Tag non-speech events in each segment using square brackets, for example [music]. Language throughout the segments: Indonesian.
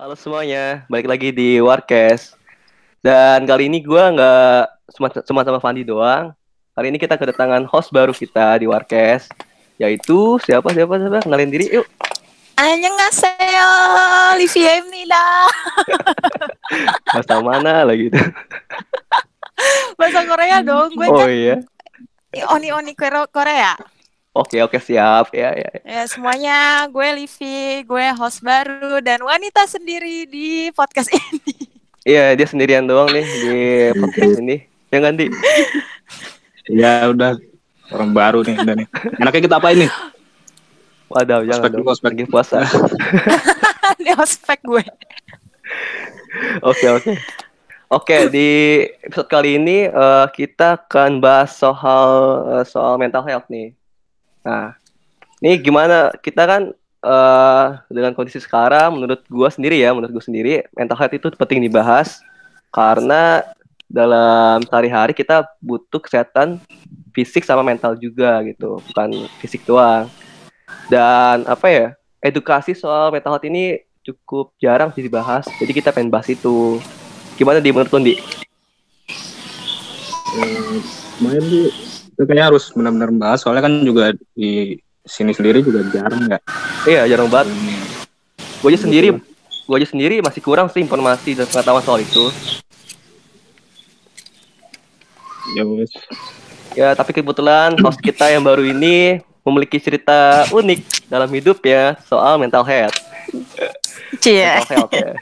Halo semuanya, balik lagi di Warkes. Dan kali ini gue nggak cuma sama Fandi doang. Kali ini kita kedatangan host baru kita di Warkes, yaitu siapa siapa siapa kenalin diri yuk. Annyeonghaseyo, Livia Emnila. [laughs] Bahasa mana lagi itu? Bahasa Korea dong, gue oh, kan iya. Oni Oni Korea. Oke oke siap ya ya. ya. Ya semuanya, gue Livi, gue host baru dan wanita sendiri di podcast ini. Iya dia sendirian doang nih di podcast ini. Ya Di? Ya udah orang baru nih udah nih. Enaknya kita apa ini? Waduh jangan Ospek dong. dulu, ospek. Lagi puasa. [laughs] Di hospek gue. Oke oke. Oke di episode kali ini eh, kita akan bahas soal eh, soal mental health nih. Nah, ini gimana kita kan eh, dengan kondisi sekarang, menurut gua sendiri ya, menurut gua sendiri mental health itu penting dibahas karena dalam sehari-hari kita butuh kesehatan fisik sama mental juga gitu, bukan fisik doang. Dan apa ya, edukasi soal mental health ini cukup jarang sih dibahas, jadi kita pengen bahas itu. Gimana di menurut Di? Eh, Lumayan sih. Itu kayaknya harus benar-benar bahas soalnya kan juga di sini sendiri juga jarang ya. Iya, jarang banget. Hmm, Gue aja sendiri, gue aja sendiri masih kurang sih informasi dan pengetahuan soal itu. Ya wes. Ya, tapi kebetulan host kita yang baru ini memiliki cerita unik dalam hidup ya soal mental health. Cie. Mental health ya.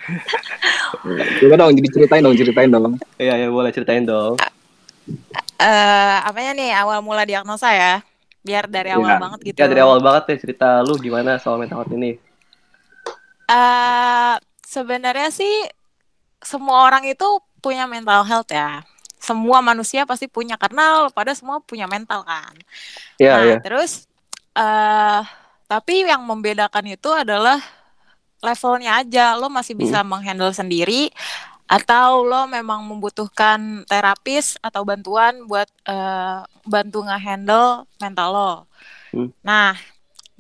Coba dong jadi ceritain dong, ceritain dong. Iya, ya boleh ceritain dong. Eh, apanya nih awal mula diagnosa ya? Biar dari awal Iya. banget gitu. Ya dari awal banget deh cerita lu gimana soal mental health ini. Eh, sebenarnya sih semua orang itu punya mental health ya. Semua manusia pasti punya karena pada semua punya mental kan. Iya, nah, iya. terus eh tapi yang membedakan itu adalah levelnya aja. Lo masih bisa menghandle sendiri atau lo memang membutuhkan terapis atau bantuan buat eh, bantu ngehandle mental lo. Hmm. Nah,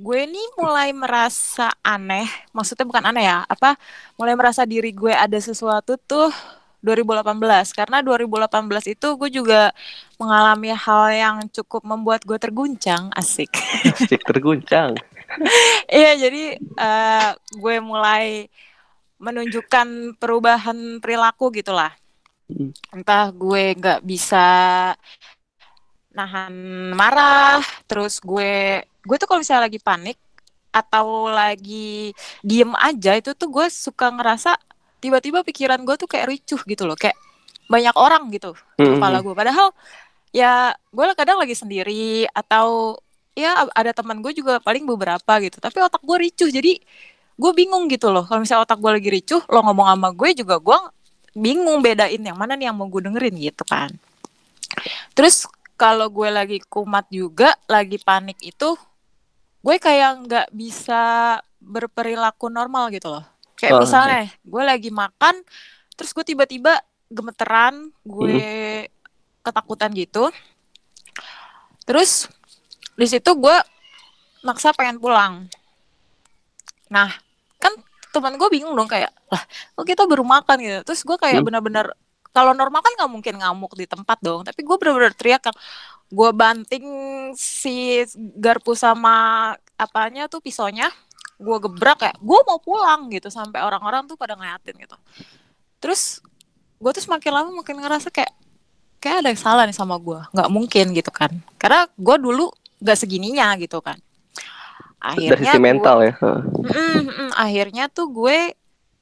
gue ini mulai merasa aneh, maksudnya bukan aneh ya, apa mulai merasa diri gue ada sesuatu tuh 2018 karena 2018 itu gue juga mengalami hal yang cukup membuat gue terguncang, asik. Asik terguncang. [laughs] Iya, jadi eh, gue mulai menunjukkan perubahan perilaku gitulah. Hmm. Entah gue nggak bisa nahan marah, terus gue gue tuh kalau misalnya lagi panik atau lagi diem aja itu tuh gue suka ngerasa tiba-tiba pikiran gue tuh kayak ricuh gitu loh, kayak banyak orang gitu di Hmm, kepala gue. Padahal ya gue kadang lagi sendiri atau ya ada teman gue juga paling beberapa gitu. Tapi otak gue ricuh jadi gue bingung gitu loh. Kalau misalnya otak gue lagi ricuh, lo ngomong sama gue juga gue bingung bedain yang mana nih yang mau gue dengerin gitu kan. Terus kalau gue lagi kumat juga, lagi panik itu, gue kayak nggak bisa berperilaku normal gitu loh. Kayak Oh, misalnya, gue lagi makan, terus gue tiba-tiba gemeteran, gue ketakutan gitu. Terus di situ gue maksa pengen pulang. Nah, kan teman gue bingung dong kayak, lah, kok kita baru makan gitu. Terus gue kayak Hmm. benar-benar kalau normal kan nggak mungkin ngamuk di tempat dong. Tapi gue benar-benar teriak kan, gue banting si garpu sama apanya tuh pisaunya, gue gebrak kayak, gue mau pulang gitu sampai orang-orang tuh pada ngeliatin gitu. Terus gue tuh semakin lama makin ngerasa kayak kayak ada yang salah nih sama gue nggak mungkin gitu kan karena gue dulu nggak segininya gitu kan akhirnya sisi gue- mental ya. Mm-mm, mm, akhirnya tuh gue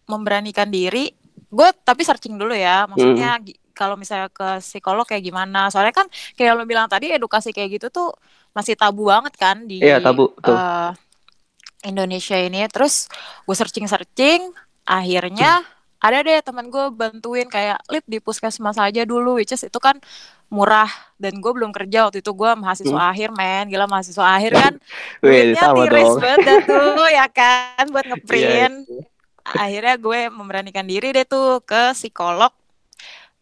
memberanikan diri. Gue tapi searching dulu ya maksudnya gi- kalau misalnya ke psikolog kayak gimana. Soalnya kan kayak lo bilang tadi edukasi kayak gitu tuh masih tabu banget kan di Iya, tabu, eh, Indonesia ini. Terus gue searching searching akhirnya ada deh teman gue bantuin kayak lip di puskesmas aja dulu which is itu kan murah. Dan gue belum kerja waktu itu gue mahasiswa akhir men. Gila mahasiswa akhir kan [laughs] Hmm. Duitnya tiris dong. banget tuh [laughs] ya kan buat Iya, ngeprint. akhirnya gue memberanikan diri deh tuh ke psikolog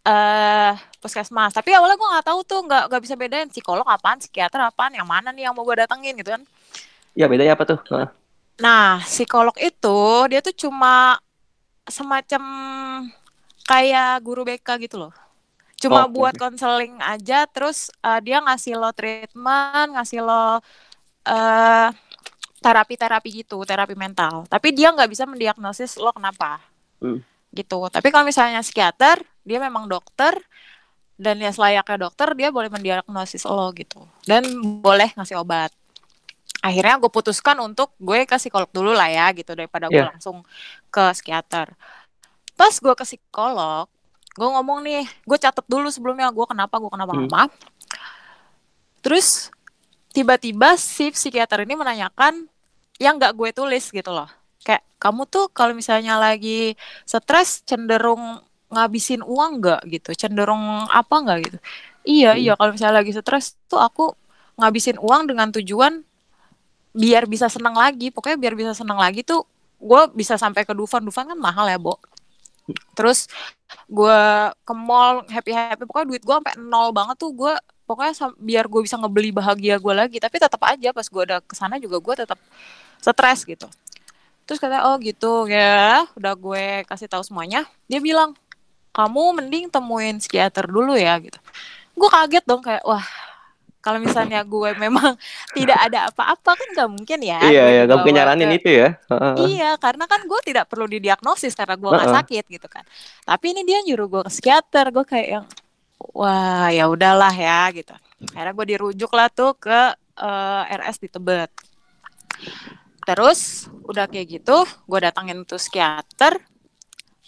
eh puskesmas. Tapi awalnya gue nggak tahu tuh nggak nggak bisa bedain psikolog apaan psikiater apaan yang mana nih yang mau gue datengin gitu kan. Ya bedanya apa tuh? Nah, psikolog itu dia tuh cuma semacam kayak guru BK gitu loh. Cuma Oke. buat konseling aja terus eh, dia ngasih lo treatment, ngasih lo eh terapi-terapi gitu, terapi mental. Tapi dia nggak bisa mendiagnosis lo kenapa. Hmm. Gitu. Tapi kalau misalnya psikiater, dia memang dokter dan ya selayaknya dokter dia boleh mendiagnosis lo gitu. Dan boleh ngasih obat. Akhirnya gue putuskan untuk gue ke psikolog dulu lah ya gitu daripada gue Iya. langsung ke psikiater. Pas gue ke psikolog, gue ngomong nih, gue catat dulu sebelumnya gue kenapa, gue kenapa, Hmm. kenapa. Terus tiba-tiba si psikiater ini menanyakan yang nggak gue tulis gitu loh. Kayak kamu tuh kalau misalnya lagi stres cenderung ngabisin uang nggak gitu, cenderung apa nggak gitu. Iya Hmm. iya kalau misalnya lagi stres tuh aku ngabisin uang dengan tujuan biar bisa senang lagi. Pokoknya biar bisa senang lagi tuh gue bisa sampai ke Dufan. Dufan kan mahal ya, Bo. Terus gue ke mall happy happy pokoknya duit gue sampai nol banget tuh gue pokoknya biar gue bisa ngebeli bahagia gue lagi tapi tetap aja pas gue udah ke sana juga gue tetap stres gitu terus kata oh gitu ya udah gue kasih tahu semuanya dia bilang kamu mending temuin psikiater dulu ya gitu gue kaget dong kayak wah kalau misalnya gue memang [laughs] tidak ada apa-apa kan nggak mungkin ya Iya, iya, gak mungkin nyaranin ke- itu ya. Iya, karena kan gue tidak perlu didiagnosis karena gue nggak sakit gitu kan. Tapi ini dia nyuruh gue ke psikiater, gue kayak yang wah ya udahlah ya gitu. Akhirnya gue dirujuk lah tuh ke eh, RS di Tebet. Terus udah kayak gitu, gue datangin tuh psikiater,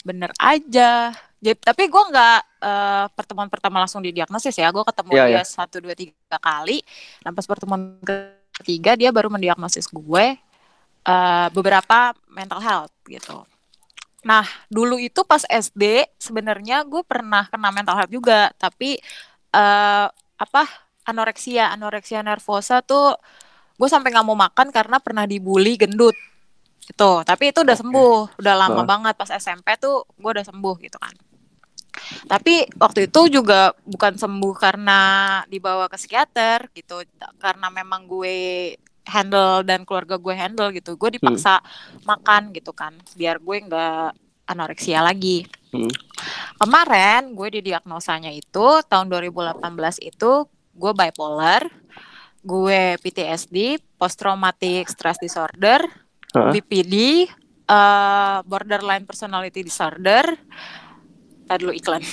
bener aja. Jadi, tapi gue nggak eh, pertemuan pertama langsung didiagnosis ya, gue ketemu Iya, dia iya. satu dua tiga kali. Dan pas pertemuan ketiga dia baru mendiagnosis gue eh, beberapa mental health gitu. Nah, dulu itu pas SD sebenarnya gue pernah kena mental health juga, tapi eh apa anoreksia, anoreksia nervosa tuh gue sampai nggak mau makan karena pernah dibully gendut gitu. Tapi itu udah sembuh, udah lama banget pas SMP tuh gue udah sembuh gitu kan. Tapi waktu itu juga bukan sembuh karena dibawa ke psikiater gitu, karena memang gue handle dan keluarga gue handle gitu. Gue dipaksa makan gitu kan, biar gue nggak anoreksia lagi. Hmm. Kemarin gue didiagnosanya itu tahun 2018 itu gue bipolar, gue PTSD, post traumatic stress disorder, Hah? BPD, eh, borderline personality disorder. Tadi dulu iklan. [laughs]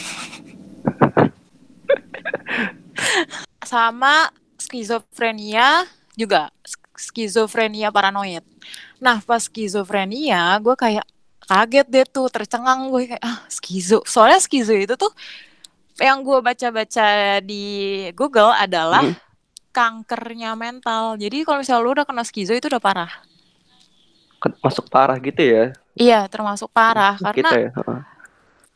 Sama skizofrenia juga skizofrenia paranoid. Nah, pas skizofrenia gue kayak kaget deh tuh, tercengang gue kayak ah skizo. Soalnya skizo itu tuh yang gue baca-baca di Google adalah Hmm. kankernya mental. Jadi kalau misalnya lu udah kena skizo itu udah parah. Masuk parah gitu ya. Iya, termasuk parah karena Kita ya.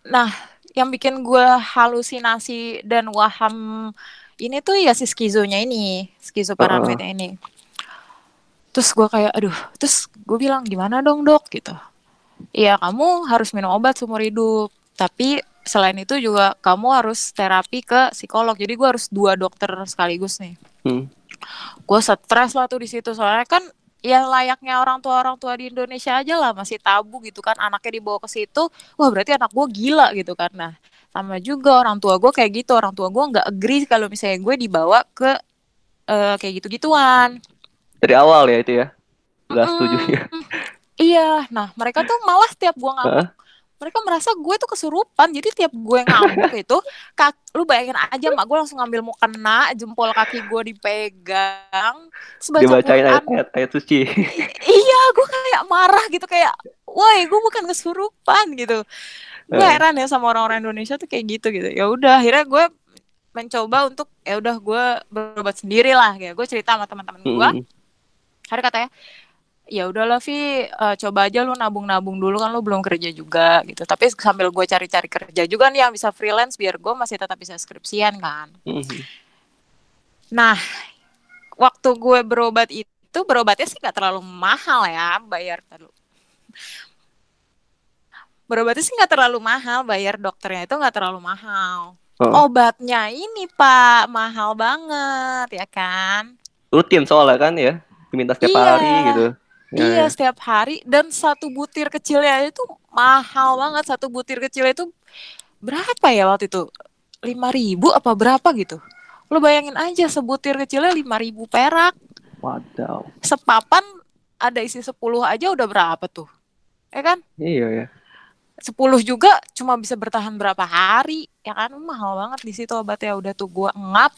Nah, yang bikin gue halusinasi dan waham ini tuh ya si skizonya ini, skizo paranoidnya ini. Terus gue kayak, aduh, terus gue bilang gimana dong dok gitu. Iya kamu harus minum obat seumur hidup, tapi selain itu juga kamu harus terapi ke psikolog. Jadi gue harus dua dokter sekaligus nih. Hmm. Gue stres lah tuh di situ soalnya kan ya layaknya orang tua orang tua di Indonesia aja lah masih tabu gitu kan anaknya dibawa ke situ wah berarti anak gue gila gitu kan nah sama juga orang tua gue kayak gitu orang tua gue nggak agree kalau misalnya gue dibawa ke eh, kayak gitu gituan Dari awal ya itu ya. Gak setuju ya. iya nah mereka tuh malah setiap gue ngamuk mereka merasa gue tuh kesurupan jadi tiap gue ngamuk itu kak lu bayangin aja mak gue langsung ngambil mau kena jempol kaki gue dipegang Dibacain ayat, ayat, ayat suci. [laughs] iya gue kayak marah gitu kayak woi gue bukan kesurupan gitu gue Eh. heran ya sama orang-orang Indonesia tuh kayak gitu gitu ya udah akhirnya gue mencoba untuk ya udah gue berobat sendiri lah kayak gue cerita sama teman-teman gue Hmm. hari katanya ya udahlah Vi eh, coba aja lu nabung-nabung dulu kan lu belum kerja juga gitu tapi sambil gue cari-cari kerja juga nih yang bisa freelance biar gue masih tetap bisa skripsian kan Hmm. Nah, waktu gue berobat itu berobatnya sih nggak terlalu mahal ya, bayar dulu. Berobatnya sih nggak terlalu mahal, bayar dokternya itu nggak terlalu mahal. Oh. Obatnya ini Pak mahal banget ya kan? Rutin soalnya kan ya. Diminta setiap Iya. hari gitu. Ya, iya ya. setiap hari. Dan satu butir kecilnya itu mahal banget. Satu butir kecil itu berapa ya waktu itu? lima ribu apa berapa gitu? Lo bayangin aja sebutir kecilnya lima ribu perak. Wadaw. sepapan ada isi 10 aja udah berapa tuh? Ya kan? Iya ya. 10 juga cuma bisa bertahan berapa hari. Ya kan? Mahal banget di situ obatnya. Udah tuh gua ngap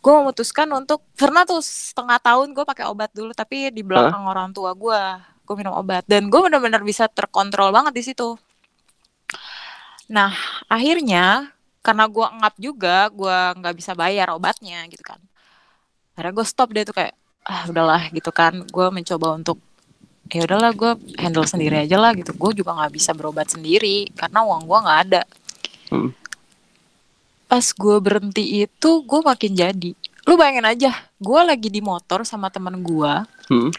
gue memutuskan untuk pernah tuh setengah tahun gue pakai obat dulu tapi di belakang orang tua gua gue minum obat. Dan gue benar-benar bisa terkontrol banget di situ. Nah akhirnya karena gua ngap juga gua nggak bisa bayar obatnya gitu kan. Akhirnya gue stop deh tuh kayak ah udahlah gitu kan. Gue mencoba untuk ya udahlah gue handle sendiri aja lah gitu. Gue juga nggak bisa berobat sendiri karena uang gue nggak ada. Hmm. Pas gue berhenti itu gue makin jadi. Lu bayangin aja gue lagi di motor sama temen gue Hmm.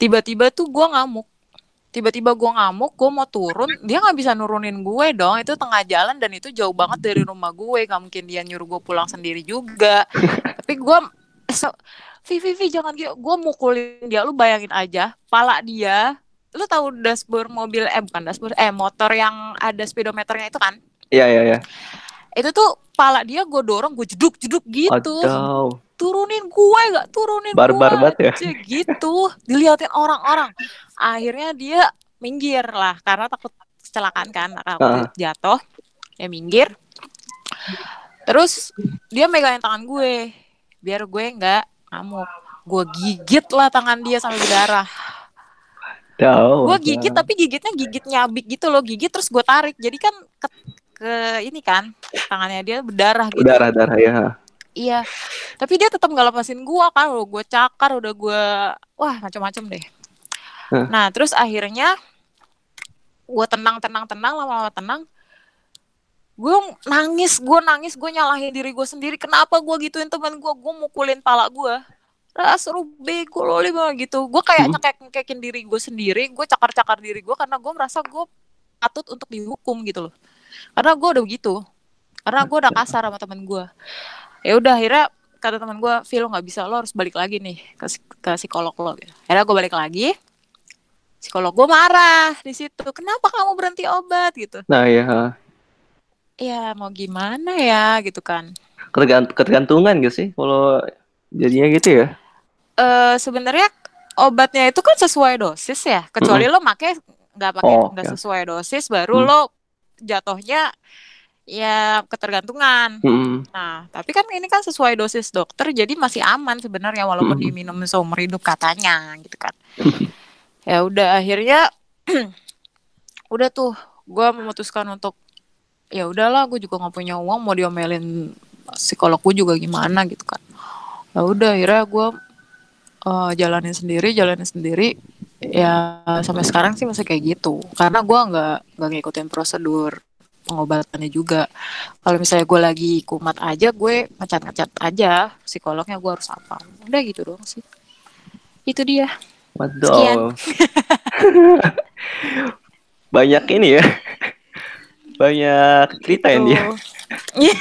tiba-tiba tuh gue ngamuk. Tiba-tiba gue ngamuk gue mau turun dia nggak bisa nurunin gue dong. Itu tengah jalan dan itu jauh banget dari rumah gue. Gak mungkin dia nyuruh gue pulang sendiri juga. [laughs] Tapi gue so, Vivi, Vivi jangan gitu. Gue mukulin dia. Lu bayangin aja pala dia. Lu tahu dashboard mobil eh bukan dashboard eh motor yang ada speedometernya itu kan? Iya iya iya. Itu tuh pala dia gue dorong gue jeduk jeduk gitu. Wadaw. turunin gue gak turunin Barbar banget ya. gitu. Diliatin orang-orang. Akhirnya dia minggir lah karena takut kecelakaan kan takut jatuh. Ya minggir. Terus dia megangin tangan gue biar gue nggak ngamuk. Gue gigit lah tangan dia sampai berdarah. Gue gigit tapi gigitnya gigit nyabik gitu loh gigit terus gue tarik. Jadi kan ke, ini kan tangannya dia berdarah gitu Darah darah ya. Iya, tapi dia tetap nggak lepasin gua kan, lo gue cakar udah gua, wah macam-macam deh. Hah. Nah terus akhirnya gua tenang tenang tenang lama-lama tenang, gue nangis gue nangis gue nyalahin diri gue sendiri kenapa gue gituin teman gue gue mukulin pala gue ras seru bego lo lima gitu gue kayak Hmm. nyekek nyekekin diri gue sendiri gue cakar cakar diri gue karena gue merasa gue patut untuk dihukum gitu loh karena gue udah begitu karena gue udah kasar sama temen gue ya udah akhirnya kata teman gue Phil lo nggak bisa lo harus balik lagi nih ke, ke psikolog lo gitu. akhirnya gue balik lagi psikolog gue marah di situ kenapa kamu berhenti obat gitu Nah ya. ya mau gimana ya gitu kan Ketergant ketergantungan gak sih kalau jadinya gitu ya? eh sebenarnya obatnya itu kan sesuai dosis ya kecuali lo make nggak pakai Oh, nggak oke. sesuai dosis baru Hmm. lo jatuhnya ya ketergantungan Hmm. nah tapi kan ini kan sesuai dosis dokter jadi masih aman sebenarnya walaupun Hmm. diminum seumur hidup katanya gitu kan ya udah akhirnya [clears throat] udah tuh gue memutuskan untuk ya udahlah gue juga nggak punya uang mau diomelin psikolog gue juga gimana gitu kan ya udah akhirnya gue eh, jalanin sendiri jalanin sendiri ya sampai sekarang sih masih kayak gitu karena gue nggak nggak ngikutin prosedur pengobatannya juga kalau misalnya gue lagi kumat aja gue ngecat ngecat aja psikolognya gue harus apa udah gitu doang sih itu dia. Waduh. [laughs] Banyak ini ya. Banyak cerita ya dia. [laughs] Iya.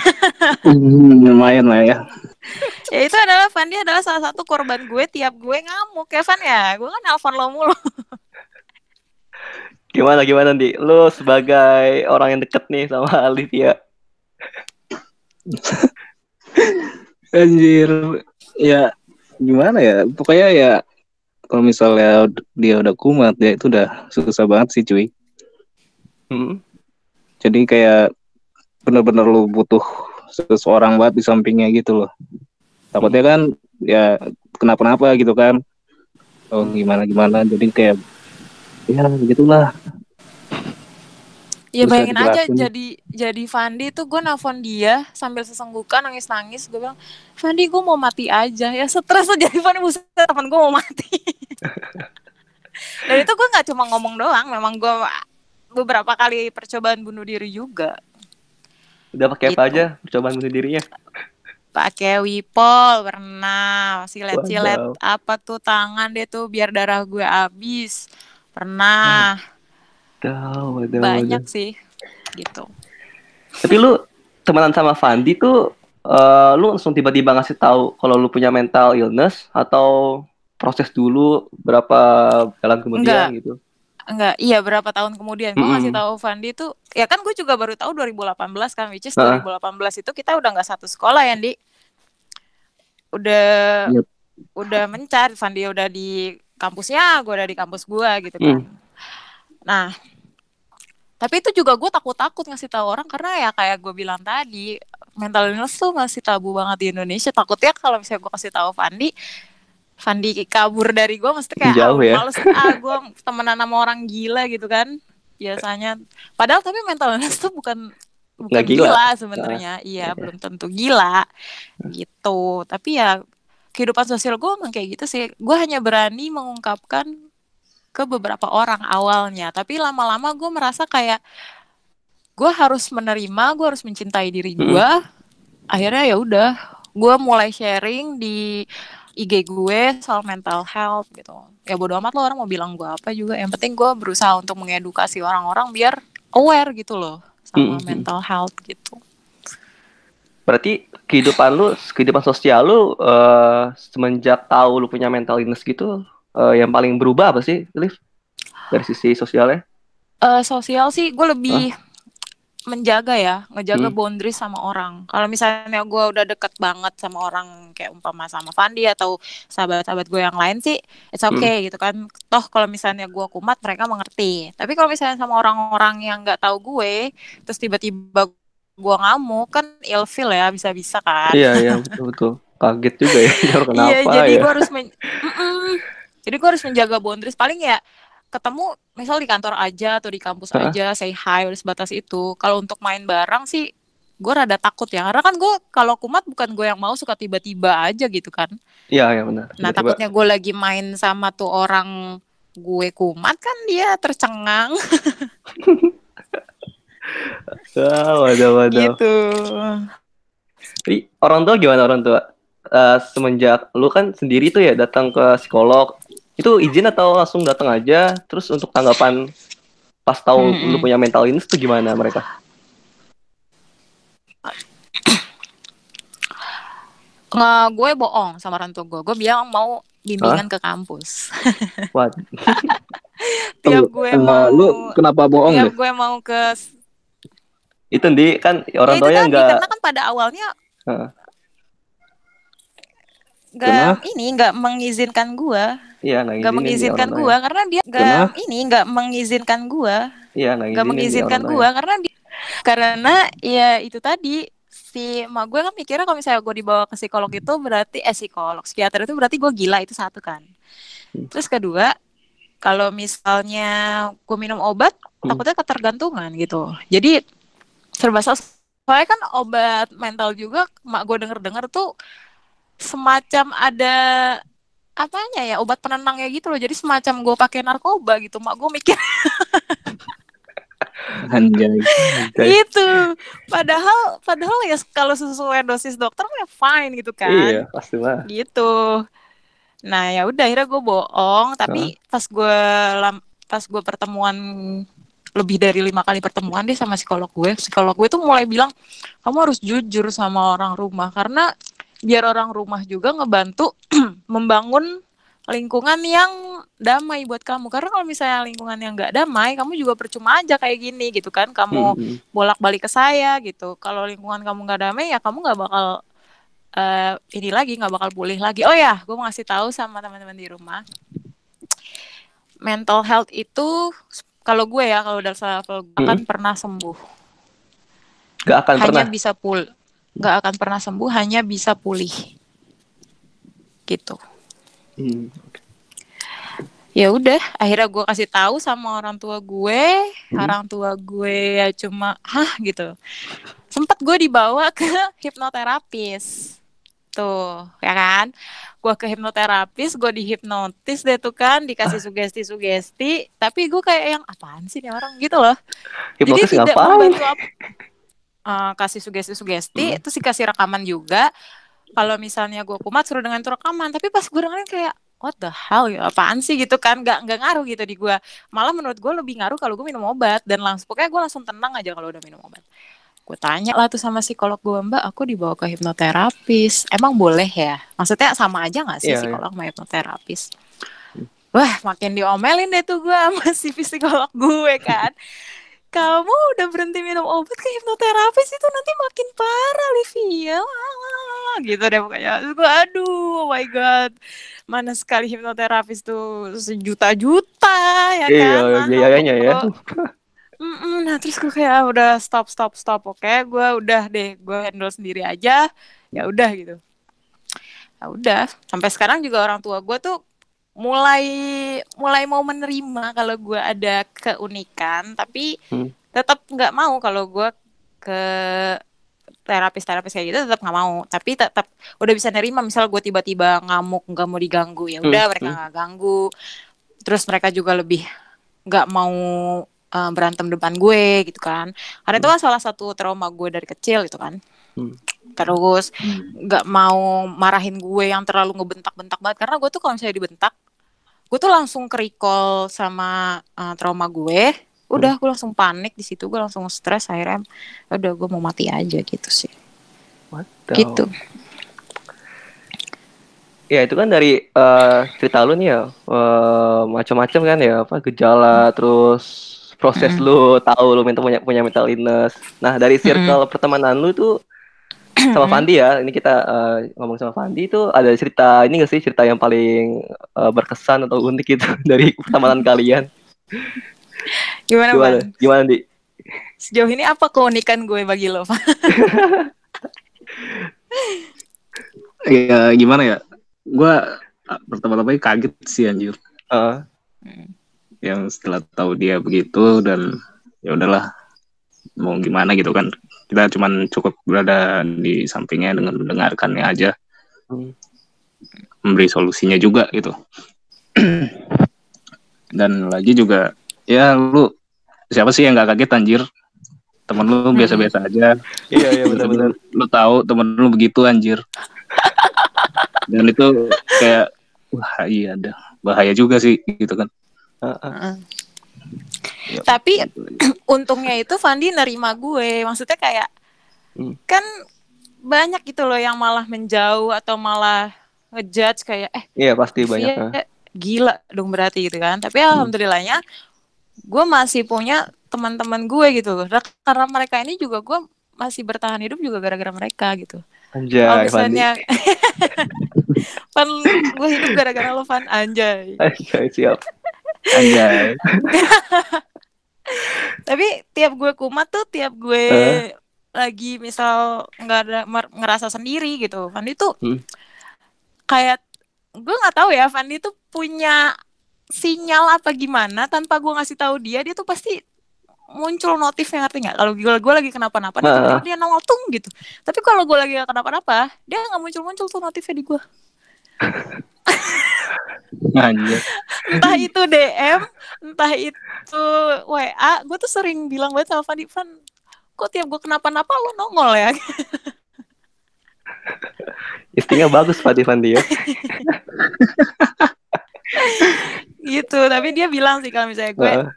Hmm, lumayan lah ya. [laughs] ya itu adalah Fandi adalah salah satu korban gue tiap gue ngamuk ya Van ya gue kan nelfon lo mulu [laughs] Gimana gimana di? Lu sebagai orang yang deket nih sama [laughs] Alivia. Anjir, ya gimana ya? Pokoknya ya kalau misalnya dia udah kumat ya itu udah susah banget sih cuy. Hmm. Jadi kayak bener-bener lu butuh seseorang banget di sampingnya gitu loh. Takutnya kan ya kenapa-napa gitu kan. Oh gimana gimana. Jadi kayak ya gitulah. ya bayangin aja jadi jadi Fandi tuh gue nelfon dia sambil sesenggukan nangis nangis gue bilang Fandi gue mau mati aja. Ya stres aja. [laughs] Jadi Fandi buset teman gue mau mati. [laughs] Dan itu gue nggak cuma ngomong doang. Memang gue beberapa kali percobaan bunuh diri juga Udah pakai apa Gitu. aja percobaan bunuh dirinya? pakai wipol pernah silet-silet Wadaw. apa tuh tangan dia tuh biar darah gue habis pernah banyak sih gitu Tapi lu temenan sama Fandi tuh eh, lu langsung tiba-tiba ngasih tahu kalau lu punya mental illness atau proses dulu berapa jalan kemudian Enggak. gitu. Enggak, iya berapa tahun kemudian gue ngasih tahu Fandi tuh ya kan gue juga baru tahu 2018 kan which is Heeh. 2018 itu kita udah nggak satu sekolah ya Di udah Yep. udah mencar Fandi udah di kampusnya gue udah di kampus gue gitu kan Hmm. nah tapi itu juga gue takut-takut ngasih tahu orang karena ya kayak gue bilang tadi mental illness tuh masih tabu banget di Indonesia takutnya kalau misalnya gue kasih tahu Fandi Fandi kabur dari gue mesti kayak Jauh ah, ya. males ah gue temenan sama orang gila gitu kan biasanya. Padahal tapi mental illness tuh bukan bukan Nggak gila. gila, sebenarnya. Iya belum tentu gila gitu. Tapi ya kehidupan sosial gue emang kayak gitu sih. Gue hanya berani mengungkapkan ke beberapa orang awalnya. Tapi lama-lama gue merasa kayak gue harus menerima gue harus mencintai diri gue akhirnya ya udah gue mulai sharing di IG gue soal mental health gitu ya bodo amat lo orang mau bilang gue apa juga yang penting gue berusaha untuk mengedukasi orang-orang biar aware gitu loh sama Mm-mm. mental health gitu Berarti kehidupan lu, kehidupan sosial lu eh, semenjak tahu lu punya mental illness gitu, eh, yang paling berubah apa sih, Liv? Dari sisi sosialnya? Eh, sosial sih gue lebih menjaga ya, ngejaga Hmm. boundaries sama orang. Kalau misalnya gue udah deket banget sama orang kayak umpama sama Fandi atau sahabat-sahabat gue yang lain sih, it's Hmm. okay gitu kan. Toh kalau misalnya gue kumat mereka mengerti. Tapi kalau misalnya sama orang-orang yang nggak tahu gue, terus tiba-tiba gue ngamuk kan ilfeel ya bisa-bisa kan. Iya, iya, betul-betul. Kaget juga ya, [laughs] kenapa Iya, jadi ya? gue harus men- Mm-mm. jadi gue harus menjaga boundaries. Paling ya ketemu misal di kantor aja atau di kampus Hah? aja, say hi udah sebatas itu. Kalau untuk main bareng sih gue rada takut ya, karena kan gue kalau kumat bukan gue yang mau suka tiba-tiba aja gitu kan. Iya, iya benar. Nah Tiba-tiba- takutnya gue lagi main sama tuh orang gue kumat kan dia tercengang Ah, [laughs] waduh, waduh. gitu. Jadi orang tua gimana orang tua? Eh, semenjak lu kan sendiri tuh ya datang ke psikolog, itu izin atau langsung datang aja? Terus untuk tanggapan pas tahu Mm-mm. lu punya mental illness tuh gimana mereka? Nggak, gue bohong sama orang tua gue. Gue bilang mau bimbingan ke kampus. [laughs] Wah, Tiap gue Eh, mau lu kenapa bohong tiap deh? gue mau ke itu di kan orang Ya, tuanya tadi, enggak karena kan pada awalnya nggak ini nggak mengizinkan gua iya nggak mengizinkan gua karena dia nggak Kenapa? ini nggak mengizinkan gua. Iya nggak mengizinkan gua karena dia karena ya itu tadi si mak gue kan mikirnya kalau misalnya gue dibawa ke psikolog itu berarti eh psikolog psikiater itu berarti gue gila itu satu kan Hmm. terus kedua kalau misalnya gue minum obat Hmm. takutnya ketergantungan gitu jadi serba salah soalnya kan obat mental juga mak gue denger dengar tuh semacam ada apanya ya obat penenangnya gitu loh. Jadi semacam gue pakai narkoba gitu mak gue mikir. [laughs] Anjay. Gitu. Padahal padahal ya kalau sesuai dosis dokter ya fine gitu kan. Iya pasti lah. gitu. Nah ya udah akhirnya gue bohong. Tapi pas gue pas gue pertemuan lebih dari lima kali pertemuan deh sama psikolog gue psikolog gue tuh mulai bilang kamu harus jujur sama orang rumah. Karena biar orang rumah juga ngebantu [clears throat] membangun lingkungan yang damai buat kamu karena kalau misalnya lingkungan yang nggak damai kamu juga percuma aja kayak gini gitu kan kamu Mm-mm. bolak-balik ke saya gitu. Kalau lingkungan kamu nggak damai ya kamu nggak bakal eh, ini lagi nggak bakal pulih lagi. Oh ya, gue mau ngasih tahu sama teman-teman di rumah. Mental health itu kalau gue ya kalau udah level gue akan pernah sembuh. Gak akan hanya pernah. bisa pul nggak akan pernah sembuh, hanya bisa pulih. Gitu. Hmm. ya udah akhirnya gue kasih tahu sama orang tua gue Hmm. orang tua gue ya cuma hah gitu sempat gue dibawa [laughs] ke hipnoterapis tuh ya kan gue ke hipnoterapis gue dihipnotis deh tuh kan dikasih sugesti sugesti tapi gue kayak yang apaan sih nih orang gitu loh Hipnotis jadi tidak ngapain? membantu apa Eh, kasih sugesti-sugesti Hmm. terus dikasih rekaman juga. Kalau misalnya gue kumat suruh dengan itu rekaman. Tapi pas gue dengerin kayak what the hell ya? Apaan sih? gitu kan. Nggak nggak ngaruh gitu di gue malah menurut gue lebih ngaruh kalau gue minum obat. Dan langsung pokoknya gue langsung tenang aja kalau udah minum obat. Gue tanya lah tuh sama psikolog gue mbak aku dibawa ke hipnoterapis. Emang boleh ya? Maksudnya sama aja nggak sih Iya, iya. psikolog sama hipnoterapis? Wah makin diomelin deh tuh gue sama si psikolog gue kan kamu udah berhenti minum obat ke hipnoterapis itu nanti makin parah Livia. Gitu deh pokoknya. Terus gue aduh oh my god. Mana sekali hipnoterapis tuh? Sejuta-juta ya Iya, kan? Mana biayanya ya. kok- Mm-mm, nah terus gue kayak ah, udah stop stop stop. Oke gue udah deh gue handle sendiri aja. Ya udah gitu. Ya udah sampai sekarang juga orang tua gue tuh mulai mulai mau menerima kalau gue ada keunikan tapi Hmm. tetap nggak mau kalau gue ke terapis terapis kayak gitu tetap nggak mau tapi tetap udah bisa nerima misal gue tiba-tiba ngamuk nggak mau diganggu ya udah Hmm, mereka hmm. nggak ganggu terus mereka juga lebih nggak mau eh, berantem depan gue gitu kan karena itu kan salah satu trauma gue dari kecil gitu kan Hmm. terus nggak mau marahin gue yang terlalu ngebentak-bentak banget karena gue tuh kalau misalnya dibentak gue tuh langsung ke recall sama eh, trauma gue. Udah gue langsung panik di situ gue langsung stres akhirnya "Ya udah gue mau mati aja gitu sih. What the- gitu. Ya itu kan dari eh, cerita lu nih ya eh, macam-macam kan ya apa gejala terus proses Mm. lu tahu lu mental punya punya mental illness. Nah dari circle pertemanan lu tuh sama Fandi ya ini kita eh, ngomong sama Fandi itu ada cerita ini gak sih cerita yang paling eh, berkesan atau unik gitu [laughs] dari pertemanan kalian? gimana Gimana? Van? Gimana di? sejauh ini apa keunikan gue bagi lo [laughs] ya gimana ya gua ah, pertama-tama kaget sih anjir Eh, yang setelah tahu dia begitu dan ya udahlah mau gimana gitu kan kita cuman cukup berada di sampingnya dengan mendengarkannya aja. Hmm. memberi solusinya juga gitu. [clears throat] Dan lagi juga ya lu siapa sih yang nggak kaget anjir? Temen lu Hmm. biasa-biasa aja. Iya iya benar-benar. lu tahu temen lu begitu anjir. Dan itu kayak wah iya ada bahaya juga sih gitu kan. Heeh. Ya, tapi [clears throat] gitu. untungnya itu Fandi nerima gue maksudnya kayak Hmm. kan banyak gitu loh yang malah menjauh atau malah ngejudge kayak eh Iya pasti banyak. Hmm. eh. gila dong berarti gitu kan tapi alhamdulillahnya gue masih punya teman-teman gue gitu Ra- karena mereka ini juga gue masih bertahan hidup juga gara-gara mereka gitu Anjay kalau misalnya [laughs] Van gue hidup gara-gara lo Van anjay Anjay siap. anjay [laughs] tapi tiap gue kumat tuh tiap gue Eh. lagi misal nggak ada ngerasa sendiri gitu. Fandi tuh Hmm. kayak gue nggak tahu ya Fandi tuh punya sinyal apa gimana tanpa gue ngasih tahu dia dia tuh pasti muncul notifnya ngerti nggak? Kalau gue gue lagi kenapa-napa dia, tiba-tiba dia nongol tung gitu. Tapi kalau gue lagi kenapa-napa dia nggak muncul-muncul tuh notifnya di gue [laughs] anjir entah itu DM entah itu WA gue tuh sering bilang banget sama Fandi Van kok tiap gue kenapa-napa lo nongol ya [laughs] Istinya bagus Fandi Fandi ya. [laughs] gitu tapi dia bilang sih kalau misalnya gue Heeh.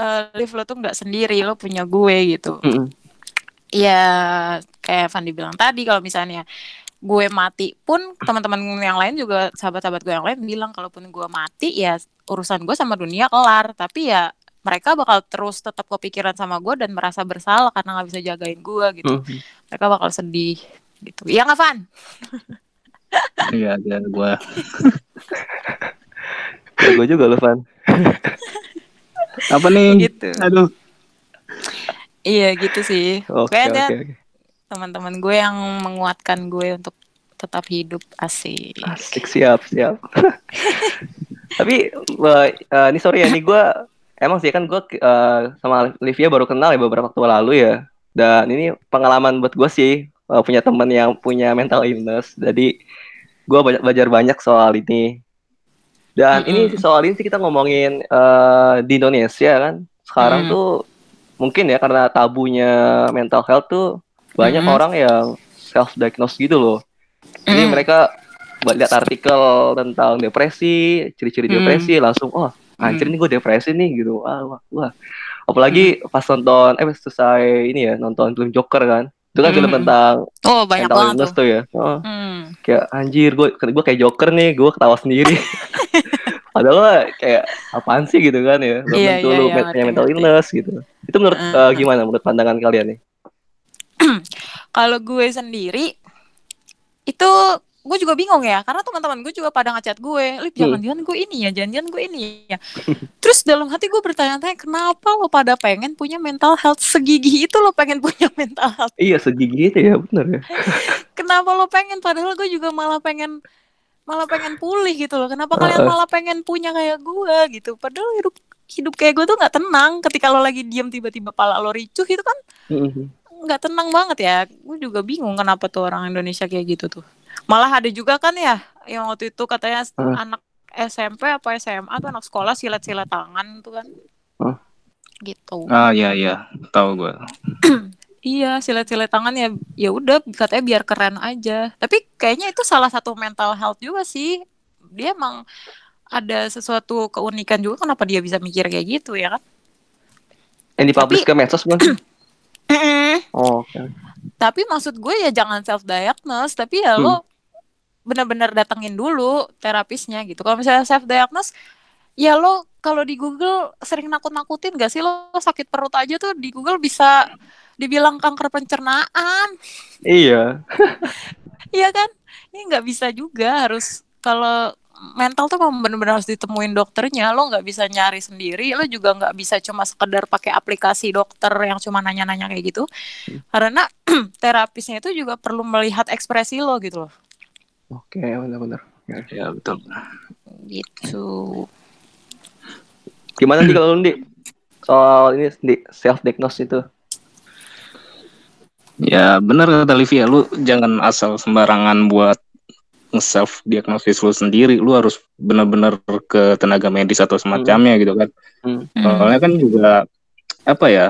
eh Liv lo tuh nggak sendiri lo punya gue gitu Mm-mm. ya kayak Fandi bilang tadi kalau misalnya gue mati pun teman-teman yang lain juga sahabat-sahabat gue yang lain bilang kalaupun gue mati ya urusan gue sama dunia kelar tapi ya mereka bakal terus tetap kepikiran sama gue dan merasa bersalah karena nggak bisa jagain gue gitu Mhm. mereka bakal sedih gitu ya nggak Van iya ada gua [laughs] Jago juga lu Van. apa nih gitu aduh iya gitu sih Oke oke. ada oke. Teman-teman gue yang menguatkan gue untuk tetap hidup asik Asik siap siap. [laughs] Tapi eh, ini sorry ya ini gue emang sih kan gue eh, sama Livia baru kenal ya beberapa waktu lalu ya. Dan ini pengalaman buat gue sih eh, punya teman yang punya mental illness. Jadi gue banyak belajar banyak soal ini. Dan ini Mm-mm. soal ini sih kita ngomongin eh, di Indonesia kan. Sekarang Mm. tuh mungkin ya karena tabunya mental health tuh banyak Mm-mm. orang yang self diagnose gitu loh. Jadi Mm. mereka lihat artikel tentang depresi, ciri-ciri Hmm. depresi, langsung, oh anjir ini gue depresi nih gitu. Wah, wah, wah. apalagi pas nonton eh selesai ini ya nonton film Joker kan itu kan film Hmm. tentang Oh banyak mental banget illness tuh. tuh ya oh, Hmm. kayak anjir gue gue kayak Joker nih gue ketawa sendiri [laughs] padahal kayak apaan sih gitu kan ya belum Iya, tentu iya, lu iya, punya ngerti, mental ngerti. illness gitu itu menurut Hmm. eh, gimana menurut pandangan kalian nih [clears throat] Kalau gue sendiri itu gue juga bingung ya karena teman-teman gue juga pada ngechat gue, Lip Hmm. jangan-jangan gue ini ya, jangan-jangan gue ini ya. Terus dalam hati gue bertanya-tanya kenapa lo pada pengen punya mental health segigi itu lo pengen punya [laughs] mental health? iya segigi itu ya bener ya [laughs] Kenapa lo pengen padahal gue juga malah pengen malah pengen pulih gitu loh. Kenapa kalian malah pengen punya kayak gue gitu? Padahal hidup hidup kayak gue tuh nggak tenang ketika lo lagi diem tiba-tiba pala lo ricuh itu kan Mhm. Nggak tenang banget ya. Gue juga bingung kenapa tuh orang Indonesia kayak gitu tuh. Malah ada juga kan ya yang waktu itu katanya Hmm. anak SMP apa SMA tuh anak sekolah silat-silat tangan tuh kan. Hmm. Gitu. Ah iya iya, tahu gue. [clears throat] Iya, silat-silat tangan ya ya udah katanya biar keren aja. Tapi kayaknya itu salah satu mental health juga sih. Dia emang ada sesuatu keunikan juga kenapa dia bisa mikir kayak gitu ya kan? yang dipublish ke medsos [clears throat] bukan oh, oke. Tapi maksud gue ya jangan self diagnose tapi ya Hmm. lo benar-benar datengin dulu terapisnya gitu. Kalau misalnya self diagnose ya lo kalau di Google sering nakut-nakutin gak sih? Lo sakit perut aja tuh di Google bisa dibilang kanker pencernaan. Iya. [laughs] Iya kan? Ini nggak bisa juga harus kalau mental tuh memang benar-benar harus ditemuin dokternya. Lo nggak bisa nyari sendiri lo juga nggak bisa cuma sekedar pakai aplikasi dokter yang cuma nanya-nanya kayak gitu. Karena [clears throat] terapisnya itu juga perlu melihat ekspresi lo gitu loh. Oke benar-benar Ya betul. gitu. Gimana sih kalau lu Ndi? soal ini di self diagnose itu? Ya benar kata Livia, lu jangan asal sembarangan buat nge-self diagnosis lu sendiri, lu harus benar-benar ke tenaga medis atau semacamnya gitu kan. Hmm. Soalnya kan juga apa ya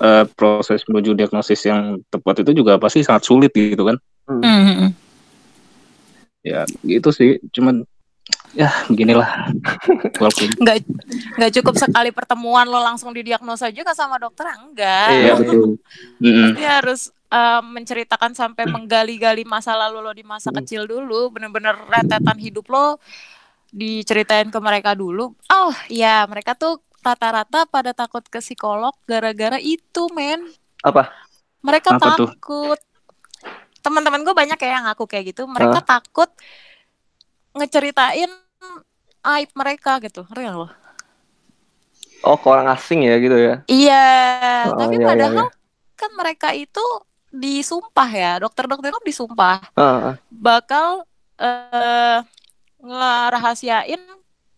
eh, proses menuju diagnosis yang tepat itu juga pasti sangat sulit gitu kan. Hmm. Ya gitu sih, cuman ya beginilah. Walaupun nggak nggak cukup sekali pertemuan lo langsung didiagnosa juga sama dokter enggak Iya, ya betul. Dia harus eh, menceritakan sampai menggali-gali masa lalu lo di masa Hmm. kecil dulu, bener-bener rentetan hidup lo diceritain ke mereka dulu. Oh ya, mereka tuh rata-rata pada takut ke psikolog gara-gara itu, men. apa Mereka Apa takut. Teman-teman gue banyak ya yang ngaku kayak gitu. Mereka takut ngeceritain aib mereka gitu. Ngerti nggak lo? oh ke orang asing ya gitu ya Iya, Oh, tapi iya, iya, padahal kan mereka itu disumpah ya, dokter-dokter kan disumpah Ah, ah. bakal eh ngerahasiain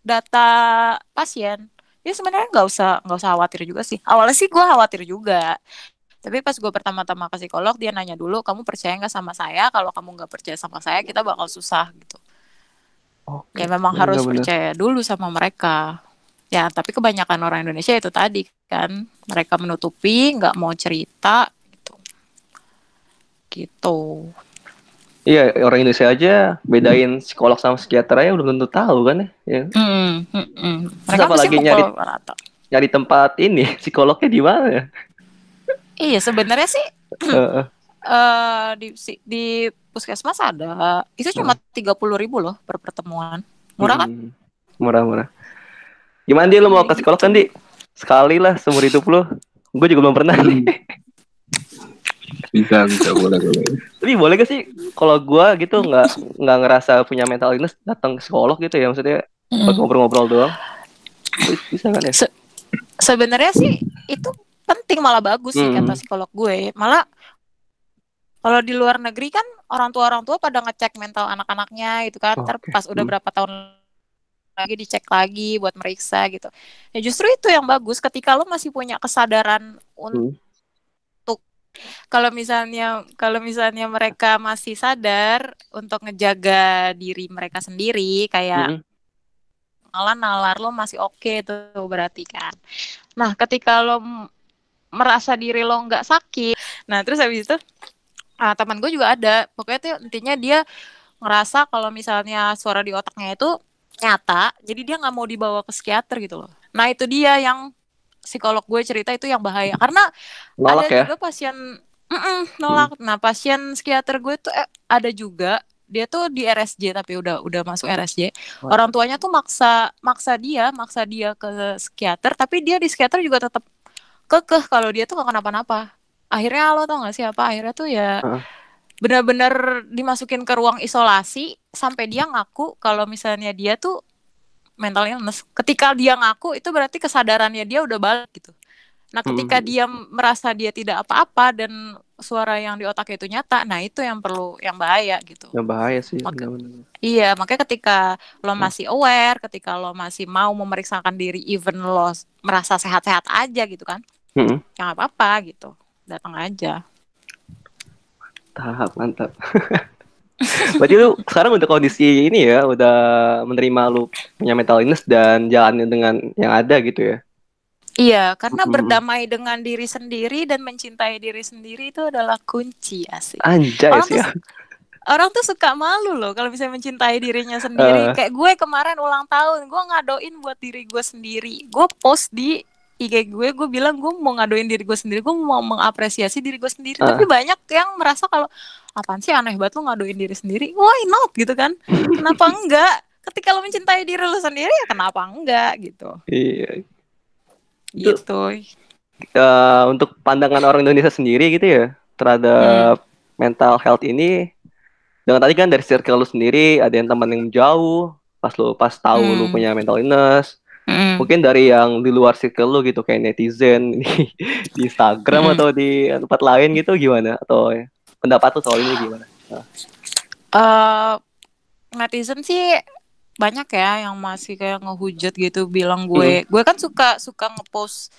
data pasien. Ya sebenarnya nggak usah nggak usah khawatir juga sih. Awalnya sih gue khawatir juga. Tapi pas gue pertama-tama ke psikolog dia nanya dulu, kamu percaya nggak sama saya? Kalau kamu nggak percaya sama saya, kita bakal susah gitu. Oke. Ya memang harus Bener-bener. percaya dulu sama mereka. Ya tapi kebanyakan orang Indonesia itu tadi kan mereka menutupi, nggak mau cerita gitu. Gitu. Iya, orang Indonesia aja bedain psikolog sama psikiater aja belum tentu tahu kan ya. ya. Hmm, hmm, hmm. Mereka Terus apalagi nyari- rata. Nyari tempat ini [laughs] psikolognya di mana ya? Iya sebenarnya sih [clears throat] Heeh. Eh di si- di puskesmas ada. Itu cuma tiga puluh ribu loh per pertemuan. Murah kan? Hmm. Murah, murah. Gimana dia lu mau ke psikolog kan, Di? Sekali lah seumur hidup lu. Gue juga belum pernah nih. [laughs] Bisa bisa boleh boleh. Tapi boleh gak sih kalau gua gitu nggak nggak ngerasa punya mental illness datang ke psikolog gitu ya maksudnya buat Mm. ngobrol-ngobrol doang. Bisa kan ya? Sebenarnya sih itu penting malah bagus sih Hmm. kata psikolog gue. Malah kalau di luar negeri kan orang tua orang tua pada ngecek mental anak-anaknya gitu kan. Ntar Oke. pas udah Hmm. berapa tahun lagi dicek lagi buat meriksa gitu. Ya justru itu yang bagus ketika lo masih punya kesadaran untuk kalau misalnya kalau misalnya mereka masih sadar untuk ngejaga diri mereka sendiri kayak Mm-mm. malah nalar lo masih oke tuh berarti kan. Nah, ketika lo merasa diri lo nggak sakit, nah terus habis itu ah, teman gue juga ada, pokoknya tuh intinya dia ngerasa kalau misalnya suara di otaknya itu nyata, jadi dia nggak mau dibawa ke psikiater gitu loh. Nah itu dia yang psikolog gue cerita itu yang bahaya karena Nolak ada ya. juga pasien Mm-mm, nolak. Nah pasien psikiater gue tuh eh, ada juga dia tuh di RSJ tapi udah udah masuk RSJ. Orang tuanya tuh maksa maksa dia maksa dia ke psikiater tapi dia di psikiater juga tetap kekeh kalau dia tuh gak kenapa-napa. Akhirnya lo tau gak sih apa? Akhirnya tuh ya benar-benar dimasukin ke ruang isolasi sampai dia ngaku kalau misalnya dia tuh mental illness. Ketika dia ngaku itu berarti kesadarannya dia udah balik gitu. Nah, ketika Hmm. dia merasa dia tidak apa-apa dan suara yang di otaknya itu nyata, nah itu yang perlu yang bahaya gitu. Ya bahaya sih. Benar-benar. Iya, makanya ketika lo Hmm. masih aware, ketika lo masih mau memeriksakan diri, even lo merasa sehat-sehat aja gitu kan, Mm-mm. ya nggak apa-apa gitu, datang aja. Tahap mantap. [laughs] Berarti lu sekarang udah kondisi ini ya, udah menerima lu punya mental illness dan jalannya dengan yang ada gitu ya. Iya, karena berdamai dengan diri sendiri dan mencintai diri sendiri itu adalah kunci asik. Anjay Orang sih. tuh orang tuh suka malu loh kalau misalnya mencintai dirinya [laughs] sendiri. Eh. Kayak gue kemarin ulang tahun, gue ngadoin buat diri gue sendiri. Gue post di IG gue, gue bilang gue mau ngadoin diri gue sendiri, gue mau mengapresiasi diri gue sendiri. Eh. Tapi banyak yang merasa kalau apaan sih aneh banget lu ngadoin diri sendiri. Why not gitu kan? [laughs] Kenapa enggak? Ketika lo mencintai diri lo sendiri ya kenapa enggak gitu. Iya. Itu- Gitu. Eh, untuk pandangan orang Indonesia sendiri gitu ya terhadap mental health ini dengan tadi kan dari circle lu sendiri ada yang teman yang jauh pas lu pas tahu lu Hmm. punya mental illness Mm. mungkin dari yang di luar circle lu gitu kayak netizen [laughs] di, di Instagram Hmm. atau di tempat lain gitu gimana? Atau pendapat lu soal ini gimana? Eh netizen sih banyak ya yang masih kayak ngehujat gitu bilang gue. Gue kan suka suka ngepost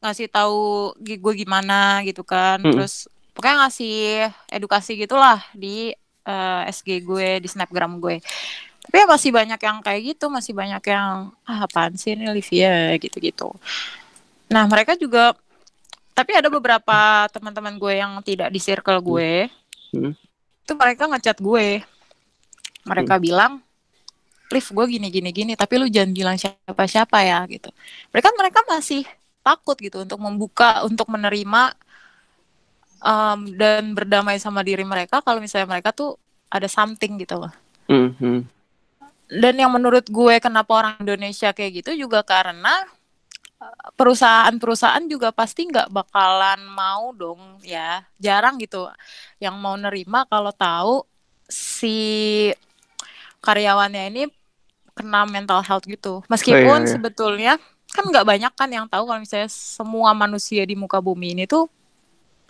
ngasih tahu gue gimana gitu kan. Mm. terus pokoknya ngasih edukasi gitulah di eh, SG gue di snapgram gue tapi ya masih banyak yang kayak gitu masih banyak yang ah apaan sih ini Olivia gitu-gitu. Nah mereka juga tapi ada beberapa teman-teman gue yang tidak di circle gue. Hmm. itu mereka ngechat gue. Mereka bilang Liv gue gini gini gini tapi lu jangan bilang siapa siapa ya gitu. Mereka mereka masih takut gitu untuk membuka untuk menerima um, dan berdamai sama diri mereka kalau misalnya mereka tuh ada something gitu loh. Hmm, hmm. Dan yang menurut gue kenapa orang Indonesia kayak gitu juga karena uh, perusahaan-perusahaan juga pasti nggak bakalan mau dong ya jarang gitu yang mau nerima kalau tahu si karyawannya ini kena mental health gitu meskipun iya, iya. sebetulnya kan nggak banyak kan yang tahu kalau misalnya semua manusia di muka bumi ini tuh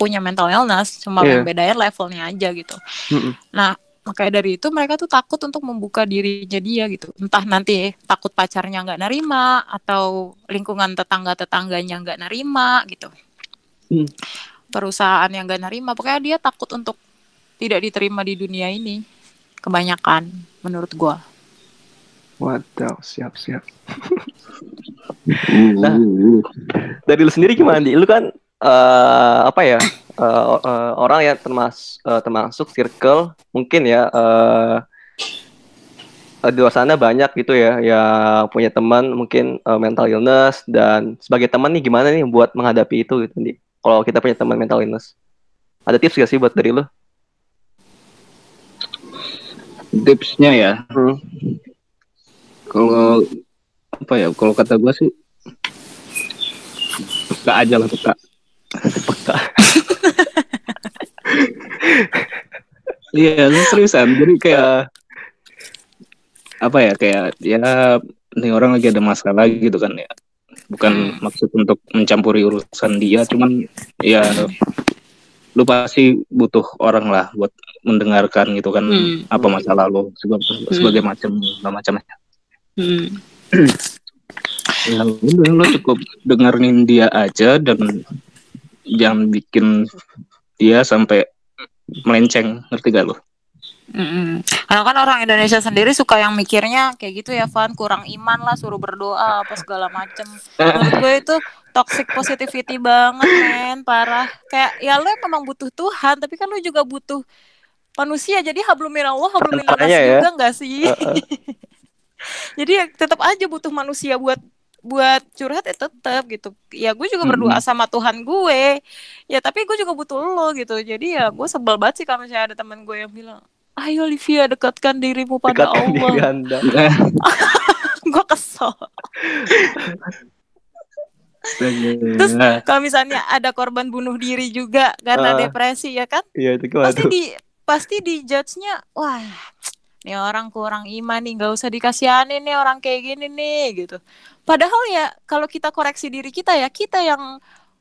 punya mental illness cuma yang bedanya levelnya aja gitu Mm-mm. Nah, makanya dari itu mereka tuh takut untuk membuka dirinya dia gitu. Entah nanti takut pacarnya nggak nerima atau lingkungan tetangga-tetangganya nggak nerima gitu. Hmm. Perusahaan yang nggak nerima, pokoknya dia takut untuk tidak diterima di dunia ini. Kebanyakan menurut gua. Waduh, siap siap. Uh, [laughs] Nah. uh, uh. Dari lu sendiri gimana, Di? Lu kan eh, apa ya? Eh, orang yang termas eh, termasuk circle mungkin ya eh, di luar sana banyak gitu ya yang punya teman mungkin eh, mental illness dan sebagai teman nih gimana nih buat menghadapi itu gitu, Di? Kalau kita punya teman mental illness. Ada tips gak sih buat dari lu? tipsnya ya Hmm. kalau apa ya kalau kata gue sih peka aja lah peka Peka. [laughs] iya seriusan. Jadi kayak apa ya kayak ya nih orang lagi ada masalah gitu kan ya. Bukan maksud untuk mencampuri urusan dia cuman ya lu pasti butuh orang lah buat mendengarkan gitu kan Hmm. apa masalah lo sebagai, sebagai macam macamnya. Hmm. ya udah lo cukup dengerin dia aja dan jangan bikin dia sampai melenceng. Ngerti gak lo Mm-mm. Karena kan orang Indonesia sendiri suka yang mikirnya kayak gitu ya Van. Kurang iman lah suruh berdoa apa segala macem. Menurut gue itu toxic positivity banget men. Parah. Kayak ya lo memang butuh Tuhan tapi kan lo juga butuh manusia. Jadi hablumin Allah hablumin Nas ya. juga nggak sih? Heeh. [laughs] jadi ya tetap aja butuh manusia buat buat curhat ya tetap gitu. Ya gue juga berdoa Mm-mm. sama Tuhan gue. Ya tapi gue juga butuh lo gitu. Jadi ya gue sebel banget sih kalau misalnya ada teman gue yang bilang ayo Olivia dekatkan dirimu pada Dekatkan diri Allah. Anda. [laughs] gue kesel. Terus kalau misalnya ada korban bunuh diri juga karena Ah. depresi ya kan? Iya itu gimana pasti di pasti di judge-nya wah nih orang kurang iman nih nggak usah dikasihanin nih orang kayak gini nih gitu padahal ya kalau kita koreksi diri kita ya kita yang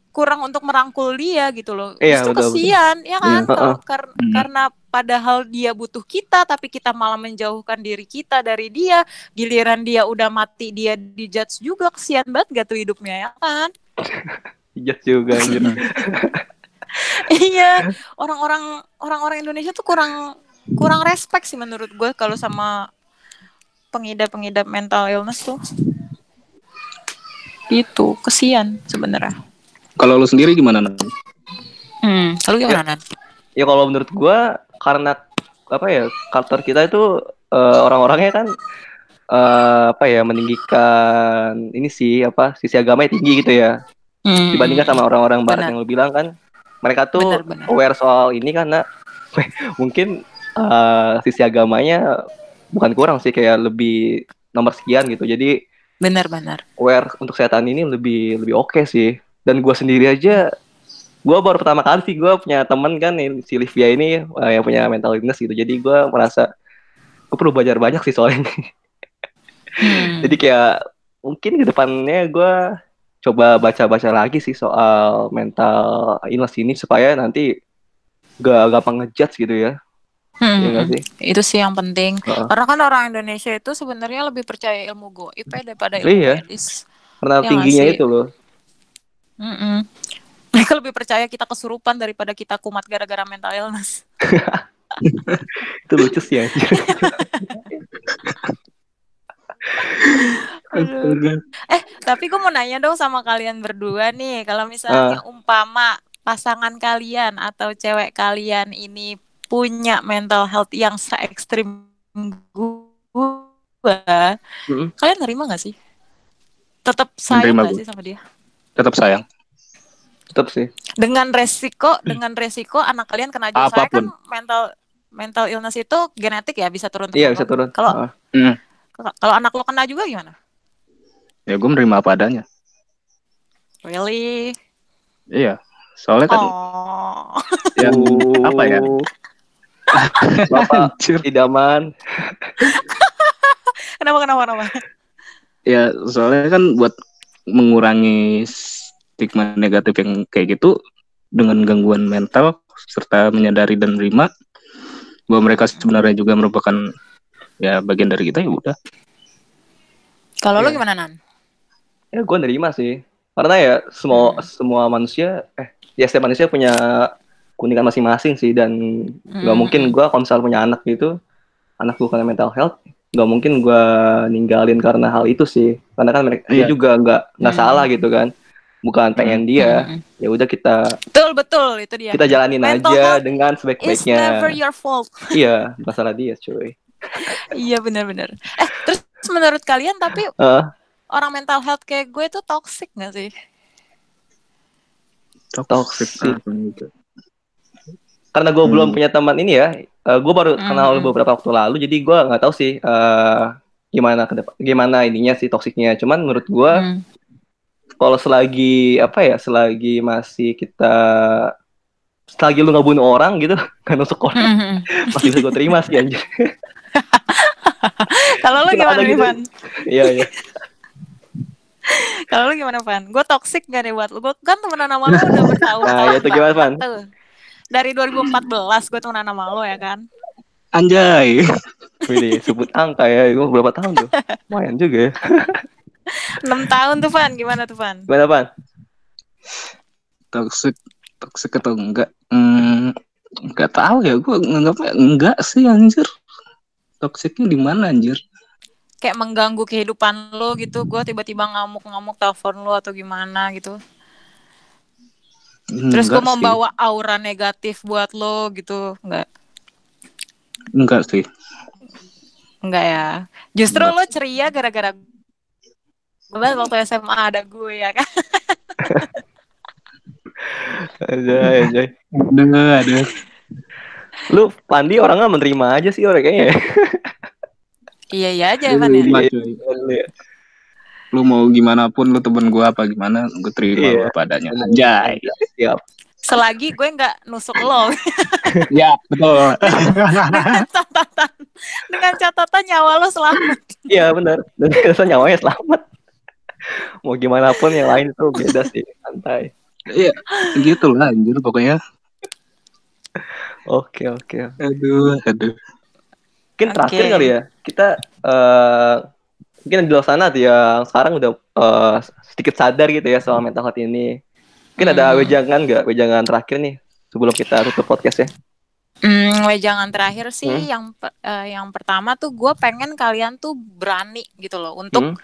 kurang untuk merangkul dia gitu loh Iya, justru betul, betul. kesian ya kan Iya. kalau kar- Hmm. karena padahal dia butuh kita tapi kita malah menjauhkan diri kita dari dia giliran dia udah mati dia dijudge juga kesian banget gak tuh hidupnya ya kan [laughs] Iya juga [laughs] iya orang-orang orang-orang Indonesia tuh kurang kurang respect sih menurut gue kalau sama pengidap-pengidap mental illness tuh itu kesian sebenarnya Kalau lu sendiri gimana Nan? hmm lalu gimana Nan? ya kalau menurut gua karena apa ya culture kita itu eh, orang-orangnya kan eh, apa ya meninggikan ini sih apa sisi agamanya tinggi gitu ya Hmm. dibandingkan sama orang-orang barat Benar. yang lu bilang kan mereka tuh Benar, benar. aware soal ini karena [laughs] mungkin eh, sisi agamanya bukan kurang sih kayak lebih nomor sekian gitu. Jadi benar-benar aware untuk kesehatan ini lebih lebih oke sih. Dan gua sendiri aja gua baru pertama kali sih gua punya temen kan si Livia ini eh, yang punya mental illness gitu. Jadi gua merasa gue perlu belajar banyak sih soal ini. Hmm. [laughs] jadi kayak mungkin ke depannya gua coba baca-baca lagi sih soal mental illness ini supaya nanti gak gampang ngejudge gitu ya Hmm, hmm. sih itu sih yang penting Heeh. karena kan orang Indonesia itu sebenarnya lebih percaya ilmu goib ya daripada ilmu Iya. medis karena nggak tingginya itu loh Mm-mm. [laughs] mereka lebih percaya kita kesurupan daripada kita kumat gara-gara mental illness [laughs] itu lucu sih ya. [laughs] Eh, tapi gue mau nanya dong sama kalian berdua nih, kalau misalnya umpama pasangan kalian atau cewek kalian ini punya mental health yang se ekstrim gue, Mm-mm. kalian nerima gak sih? Tetap sayang Menerima gak gue. sih sama dia? Tetap sayang. tetap sih Dengan resiko, dengan resiko anak kalian kena juga. Saya kan Apa pun. mental mental illness itu genetik ya, bisa turun iya bisa turun Kalau Heeh. Hmm. kalau anak lo kena juga gimana? Ya gue menerima apa adanya. Really? Iya. Soalnya kan Oh. yang apa ya? Bapak Anjir. idaman [laughs] Kenapa kenapa kenapa? Ya soalnya kan buat mengurangi stigma negatif yang kayak gitu dengan gangguan mental serta menyadari dan menerima bahwa mereka sebenarnya juga merupakan ya bagian dari kita ya udah. Kalau lo Iya. gimana Nan? ya gue nerima sih karena ya semua Hmm. semua manusia eh ya setiap manusia punya keunikan masing-masing sih dan nggak Hmm. mungkin gue kalau misalnya punya anak gitu anak gue karena mental health nggak mungkin gue ninggalin karena hal itu sih karena kan mereka dia Iya. juga nggak nggak Hmm. salah gitu kan bukan pengen dia Mm-mm. ya udah kita Betul betul itu dia. kita jalanin Mental aja dengan It's sebaik-baiknya never your fault. [laughs] iya masalah dia cuy iya benar-benar. Eh terus menurut kalian tapi Eh, orang mental health kayak gue tuh toxic gak sih? Toxic sih. Karena gue belum Hmm. punya teman ini ya gue baru kenal Hmm. beberapa waktu lalu jadi gue nggak tahu sih eh, gimana ke depan gimana ininya sih toksiknya cuman menurut gue Hmm. kalau selagi apa ya selagi masih kita selagi lu nggak bunuh orang gitu [laughs] kan nusuk orang Hmm. [laughs] masih bisa gue terima sih anjir [laughs] Kalau lo Kenapa gimana nih gitu? Van? iya iya Kalau lo gimana Van? Gue toxic gak nih buat lo? Gue kan temenan sama lo udah bertahun-tahun. nah itu gimana Van Tuh. Dari 2014 gue temenan sama lo ya kan? Anjay. [laughs] Wih, sebut angka ya gue berapa tahun tuh lumayan juga ya [laughs] 6 tahun tuh Van, gimana tuh Van? gimana Van Toxic toxic atau enggak? Hmm, enggak tahu ya gue nganggapnya enggak sih anjir. Toksiknya di mana anjir? Kayak mengganggu kehidupan lo gitu, gue tiba-tiba ngamuk-ngamuk telepon lo atau gimana gitu. Terus gue Enggak mau sih. bawa aura negatif buat lo gitu, enggak? Enggak sih. Enggak ya. Justru Enggak. lo ceria gara-gara Kebetulan waktu SMA ada gue ya kan. [laughs] Aja, aja. Ada, ada. Lu Pandi orangnya menerima aja sih orang kayaknya. iya iya aja Evan ya. Iya. Lu mau gimana pun lu temen gua apa gimana, gue terima lu apa adanya. Anjay. Siap. Selagi gue nggak nusuk lo [laughs] ya, betul. dengan catatan dengan catatan nyawa lo selamat. Iya benar. Dan rasa nyawanya selamat. Mau gimana pun yang lain itu beda sih, santai. Iya, gitu lah anjir pokoknya. Oke oke. Aduh, aduh. Mungkin Oke. terakhir kali ya kita eh mungkin di luar sana tuh yang sekarang udah eh, sedikit sadar gitu ya soal mental health ini. Mungkin ada Hmm. wejangan nggak? Wejangan terakhir nih sebelum kita tutup podcast ya. Hmm, wejangan terakhir sih Hmm. yang eh, yang pertama tuh gue pengen kalian tuh berani gitu loh untuk Hmm.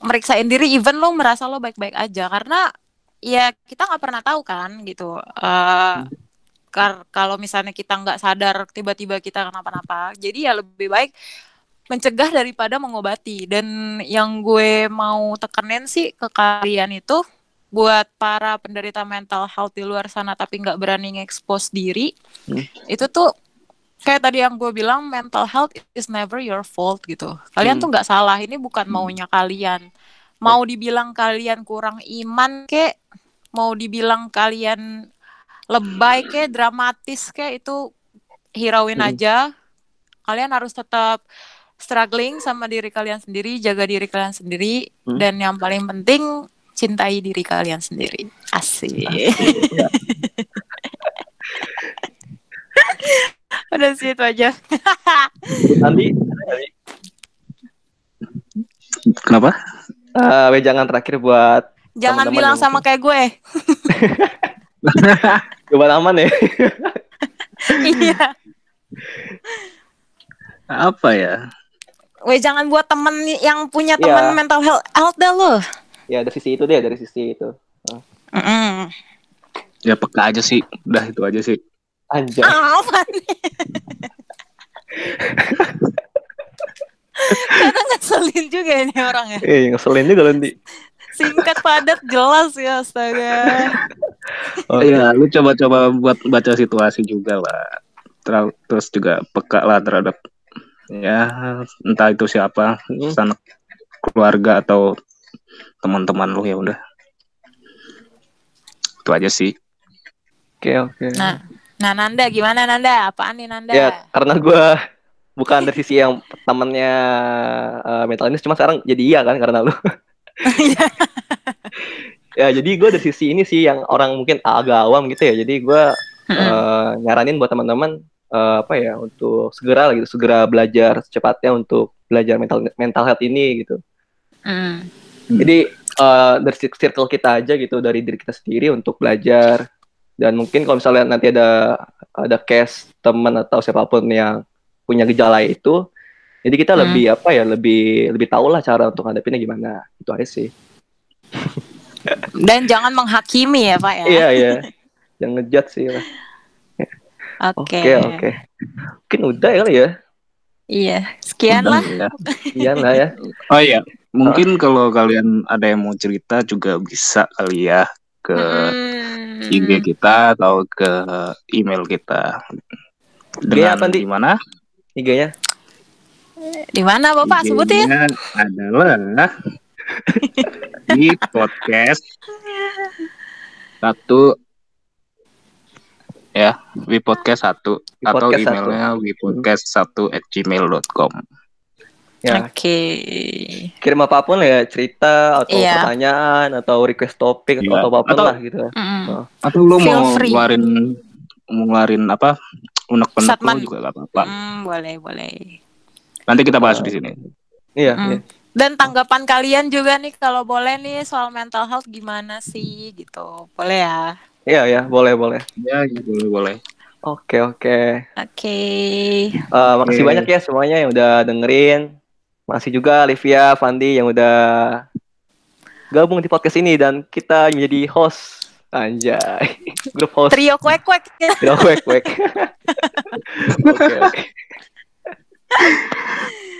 meriksain diri even lo merasa lo baik-baik aja karena ya kita nggak pernah tahu kan gitu Eh, kar- kalau misalnya kita nggak sadar tiba-tiba kita kenapa-napa jadi ya lebih baik mencegah daripada mengobati dan yang gue mau tekenin sih ke kalian itu buat para penderita mental health di luar sana tapi nggak berani nge-expose diri Hmm. itu tuh kayak tadi yang gue bilang mental health is never your fault gitu kalian Hmm. tuh nggak salah ini bukan maunya kalian mau dibilang kalian kurang iman kek mau dibilang kalian lebay kek dramatis kek itu hirauin Hmm. aja kalian harus tetap struggling sama diri kalian sendiri jaga diri kalian sendiri Hmm. dan yang paling penting cintai diri kalian sendiri asik [laughs] udah sih itu aja Nanti Kenapa? eh, wejangan terakhir buat jangan Teman-teman bilang yang sama kayak gue [laughs] Coba aman ya. [laughs] iya Apa ya? Weh jangan buat temen yang punya Iya. temen mental health health dah lo. ya dari sisi itu deh, dari sisi itu. Mm-mm. Ya peka aja sih. Udah itu aja sih. Anjay. Nih? [laughs] Kadang ngeselin juga ini orang ya. Eh, ngeselin juga nanti. Singkat padat jelas ya astaga. Ya, lu coba-coba buat baca situasi juga lah. Ter- Terus juga peka lah terhadap ya entah itu siapa, Hmm. sanak keluarga atau teman-teman lu ya udah. Itu aja sih. Oke, oke. Nah, nah Nanda gimana Nanda? Apaan nih Nanda? Ya, karena gue bukan dari sisi yang temennya eh, mental ini, cuma sekarang jadi iya kan karena lu. [laughs] ya, jadi gue dari sisi ini sih yang orang mungkin agak awam gitu ya. Jadi gue Mm-mm. eh, nyaranin buat teman-teman eh, apa ya untuk segera gitu, segera belajar secepatnya untuk belajar mental mental health ini gitu. Mm. Jadi eh, dari cir- circle kita aja gitu, dari diri kita sendiri untuk belajar. Dan mungkin kalau misalnya nanti ada ada case teman atau siapa pun yang punya gejala itu, jadi kita Hmm. lebih apa ya, lebih lebih tahu lah cara untuk ngadepinnya gimana. Itu aja sih. Dan jangan menghakimi ya Pak ya. Iya iya. [laughs] Yang ngejat sih lah. Oke. Oke oke. Mungkin udah ya kali ya. Iya. Sekian lah. Ya. Iya lah [laughs] ya. Oh iya, mungkin kalau kalian ada yang mau cerita juga bisa kali ya ke Mm. IG kita atau ke email kita. Dengan apa, Di? di mana? IG-nya. Di mana Bapak sebutin? IG-nya adalah [laughs] di podcast satu ya di podcast satu atau emailnya di podcast satu at gmail.com Ya, Oke. kirim apa pun ya, cerita atau Iya. pertanyaan atau request topik atau Iya. apa pun Atau- lah gitu. Mm-mm. atau lu Feel mau free. ngeluarin mau ngeluarin apa unek-unek lu juga gak apa-apa Mm, boleh boleh. nanti kita bahas di sini Iya, Mm. iya. Dan tanggapan kalian juga nih kalau boleh nih soal mental health gimana sih gitu. Boleh ya. Iya, ya, boleh, boleh. ya boleh boleh Oke, oke. Oke. Eh, makasih Oke. banyak ya semuanya yang udah dengerin. Makasih juga Livia, Fandi yang udah gabung di podcast ini dan kita menjadi host. Anjay. [laughs] Grup host. Trio kuek-kuek. Trio kuek kuek. [laughs]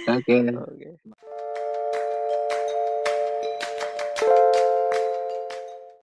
Oke, oke. oke